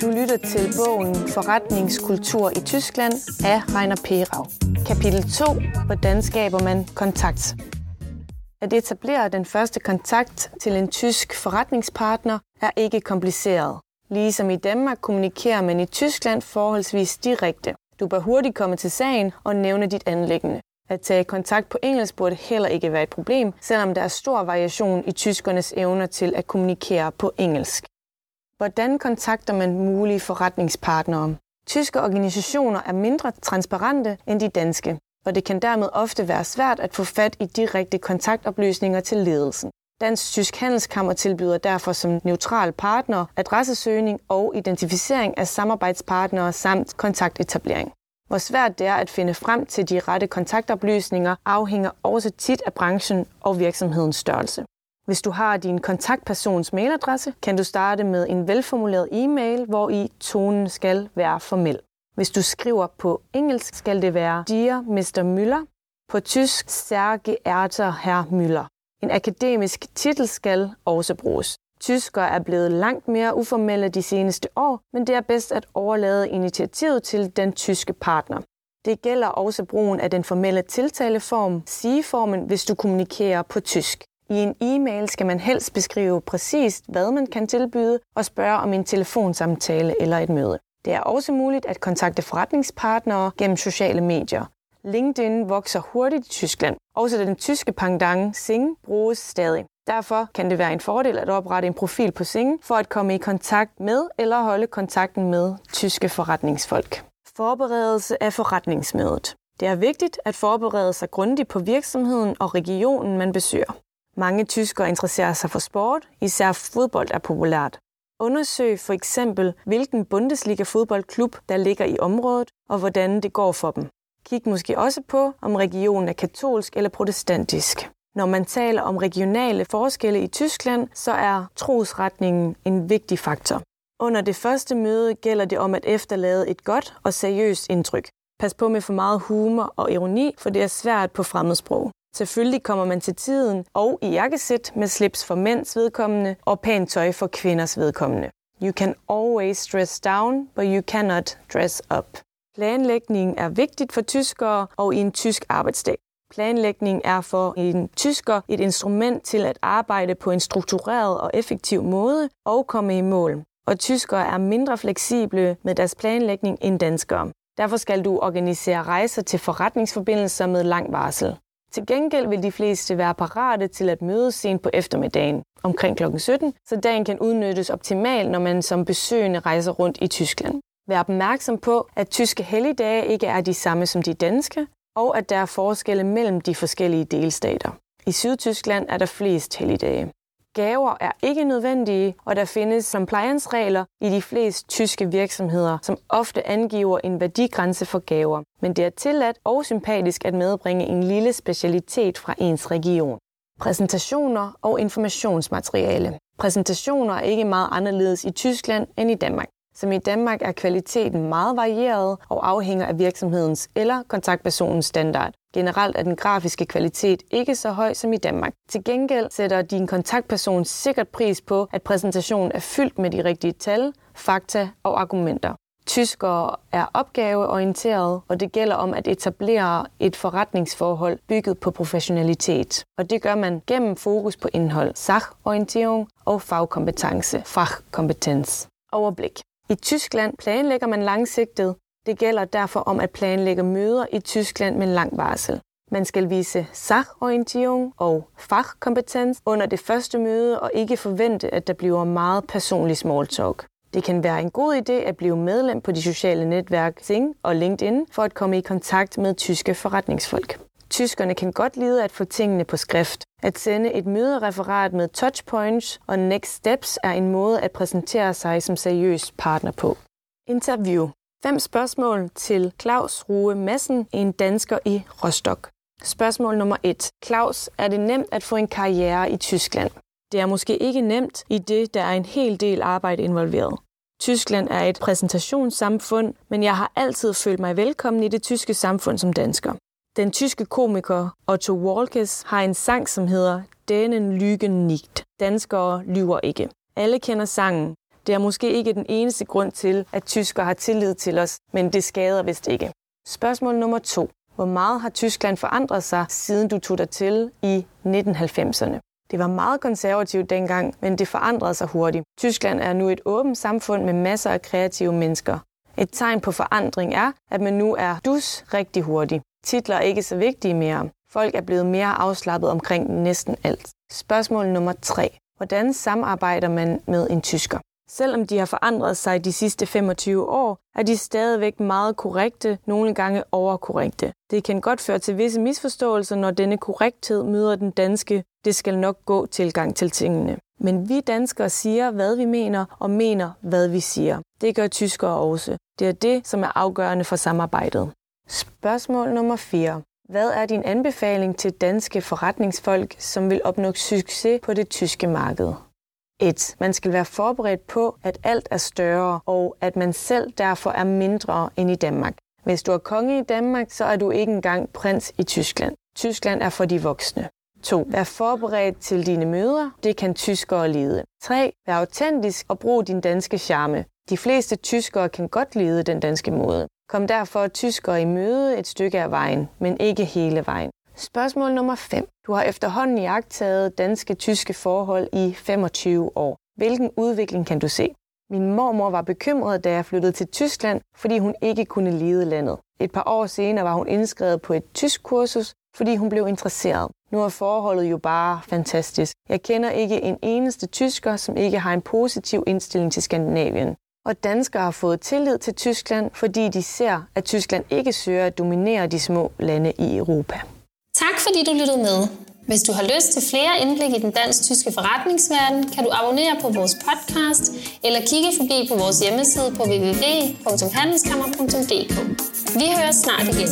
Du lytter til bogen Forretningskultur i Tyskland af Rainer Perau. Kapitel 2. Hvordan skaber man kontakt? At etablere den første kontakt til en tysk forretningspartner er ikke kompliceret. Ligesom i Danmark kommunikerer man i Tyskland forholdsvis direkte. Du bør hurtigt komme til sagen og nævne dit anlæggende. At tage kontakt på engelsk burde heller ikke være et problem, selvom der er stor variation i tyskernes evner til at kommunikere på engelsk. Hvordan kontakter man mulige forretningspartnere? Tyske organisationer er mindre transparente end de danske, og det kan dermed ofte være svært at få fat i direkte kontaktoplysninger til ledelsen. Dansk Tysk Handelskammer tilbyder derfor som neutral partner adressesøgning og identificering af samarbejdspartnere samt kontaktetablering. Hvor svært det er at finde frem til de rette kontaktoplysninger afhænger også tit af branchen og virksomhedens størrelse. Hvis du har din kontaktpersons mailadresse, kan du starte med en velformuleret e-mail, hvor i tonen skal være formel. Hvis du skriver på engelsk, skal det være Dear Mr. Müller. På tysk, Sehr geehrter Herr Müller. En akademisk titel skal også bruges. Tyskere er blevet langt mere uformelle de seneste år, men det er bedst at overlade initiativet til den tyske partner. Det gælder også brugen af den formelle tiltaleform, sigeformen, hvis du kommunikerer på tysk. I en e-mail skal man helst beskrive præcist, hvad man kan tilbyde, og spørge om en telefonsamtale eller et møde. Det er også muligt at kontakte forretningspartnere gennem sociale medier. LinkedIn vokser hurtigt i Tyskland. Også den tyske pendant Sing bruges stadig. Derfor kan det være en fordel at oprette en profil på Sing for at komme i kontakt med eller holde kontakten med tyske forretningsfolk. Forberedelse af forretningsmødet. Det er vigtigt at forberede sig grundigt på virksomheden og regionen, man besøger. Mange tyskere interesserer sig for sport, især fodbold er populært. Undersøg for eksempel, hvilken Bundesliga-fodboldklub, der ligger i området, og hvordan det går for dem. Kig måske også på, om regionen er katolsk eller protestantisk. Når man taler om regionale forskelle i Tyskland, så er trosretningen en vigtig faktor. Under det første møde gælder det om at efterlade et godt og seriøst indtryk. Pas på med for meget humor og ironi, for det er svært på fremmedsprog. Selvfølgelig kommer man til tiden og i jakkesæt med slips for mænds vedkommende og pænt tøj for kvinders vedkommende. You can always dress down, but you cannot dress up. Planlægning er vigtigt for tyskere og i en tysk arbejdsdag. Planlægning er for en tysker et instrument til at arbejde på en struktureret og effektiv måde og komme i mål. Og tyskere er mindre fleksible med deres planlægning end danskere. Derfor skal du organisere rejser til forretningsforbindelser med lang varsel. Til gengæld vil de fleste være parate til at mødes sent på eftermiddagen, omkring kl. 17, så dagen kan udnyttes optimalt, når man som besøgende rejser rundt i Tyskland. Vær opmærksom på, at tyske helligdage ikke er de samme som de danske, og at der er forskelle mellem de forskellige delstater. I Sydtyskland er der flest helligdage. Gaver er ikke nødvendige, og der findes compliance-regler i de fleste tyske virksomheder, som ofte angiver en værdigrænse for gaver. Men det er tilladt og sympatisk at medbringe en lille specialitet fra ens region. Præsentationer og informationsmateriale. Præsentationer er ikke meget anderledes i Tyskland end i Danmark. Som i Danmark er kvaliteten meget varieret og afhænger af virksomhedens eller kontaktpersonens standard. Generelt er den grafiske kvalitet ikke så høj som i Danmark. Til gengæld sætter din kontaktperson sikkert pris på, at præsentationen er fyldt med de rigtige tal, fakta og argumenter. Tyskere er opgaveorienteret, og det gælder om at etablere et forretningsforhold bygget på professionalitet. Og det gør man gennem fokus på indhold, sachorientering og fagkompetence, fachkompetens. Overblik. I Tyskland planlægger man langsigtet. Det gælder derfor om at planlægge møder i Tyskland med lang varsel. Man skal vise sachorientering og fachkompetens under det første møde og ikke forvente, at der bliver meget personlig small talk. Det kan være en god idé at blive medlem på de sociale netværk Sing og LinkedIn for at komme i kontakt med tyske forretningsfolk. Tyskerne kan godt lide at få tingene på skrift. At sende et mødereferat med touchpoints og next steps er en måde at præsentere sig som seriøs partner på. Interview. Fem spørgsmål til Claus Rue Madsen, en dansker i Rostock. Spørgsmål nummer 1. Claus, er det nemt at få en karriere i Tyskland? Det er måske ikke nemt, i det der er en hel del arbejde involveret. Tyskland er et præsentationssamfund, men jeg har altid følt mig velkommen i det tyske samfund som dansker. Den tyske komiker Otto Walkes har en sang, som hedder Denen Lügen nicht. Danskere lyver ikke. Alle kender sangen. Det er måske ikke den eneste grund til, at tyskere har tillid til os, men det skader vist ikke. Spørgsmål nummer to. Hvor meget har Tyskland forandret sig, siden du tog dig til i 1990'erne? Det var meget konservativt dengang, men det forandrede sig hurtigt. Tyskland er nu et åbent samfund med masser af kreative mennesker. Et tegn på forandring er, at man nu er dus rigtig hurtigt. Titler er ikke så vigtige mere. Folk er blevet mere afslappet omkring næsten alt. Spørgsmål nummer 3. Hvordan samarbejder man med en tysker? Selvom de har forandret sig de sidste 25 år, er de stadigvæk meget korrekte, nogle gange overkorrekte. Det kan godt føre til visse misforståelser, når denne korrekthed møder den danske, det skal nok gå tilgang til tingene. Men vi danskere siger, hvad vi mener, og mener, hvad vi siger. Det gør tyskere også. Det er det, som er afgørende for samarbejdet. Spørgsmål nummer 4. Hvad er din anbefaling til danske forretningsfolk, som vil opnå succes på det tyske marked? 1. Man skal være forberedt på, at alt er større, og at man selv derfor er mindre end i Danmark. Hvis du er konge i Danmark, så er du ikke engang prins i Tyskland. Tyskland er for de voksne. 2. Vær forberedt til dine møder. Det kan tyskere lide. 3. Vær autentisk og brug din danske charme. De fleste tyskere kan godt lide den danske måde. Kom derfor tyskere i møde et stykke af vejen, men ikke hele vejen. Spørgsmål nummer 5. Du har efterhånden jagtet danske-tyske forhold i 25 år. Hvilken udvikling kan du se? Min mormor var bekymret, da jeg flyttede til Tyskland, fordi hun ikke kunne lide landet. Et par år senere var hun indskrevet på et tysk kursus, fordi hun blev interesseret. Nu er forholdet jo bare fantastisk. Jeg kender ikke en eneste tysker, som ikke har en positiv indstilling til Skandinavien. Og danskere har fået tillid til Tyskland, fordi de ser, at Tyskland ikke søger at dominere de små lande i Europa. Tak fordi du lyttede med. Hvis du har lyst til flere indblik i den dansk-tyske forretningsverden, kan du abonnere på vores podcast eller kigge forbi på vores hjemmeside på www.handelskammer.dk. Vi høres snart igen.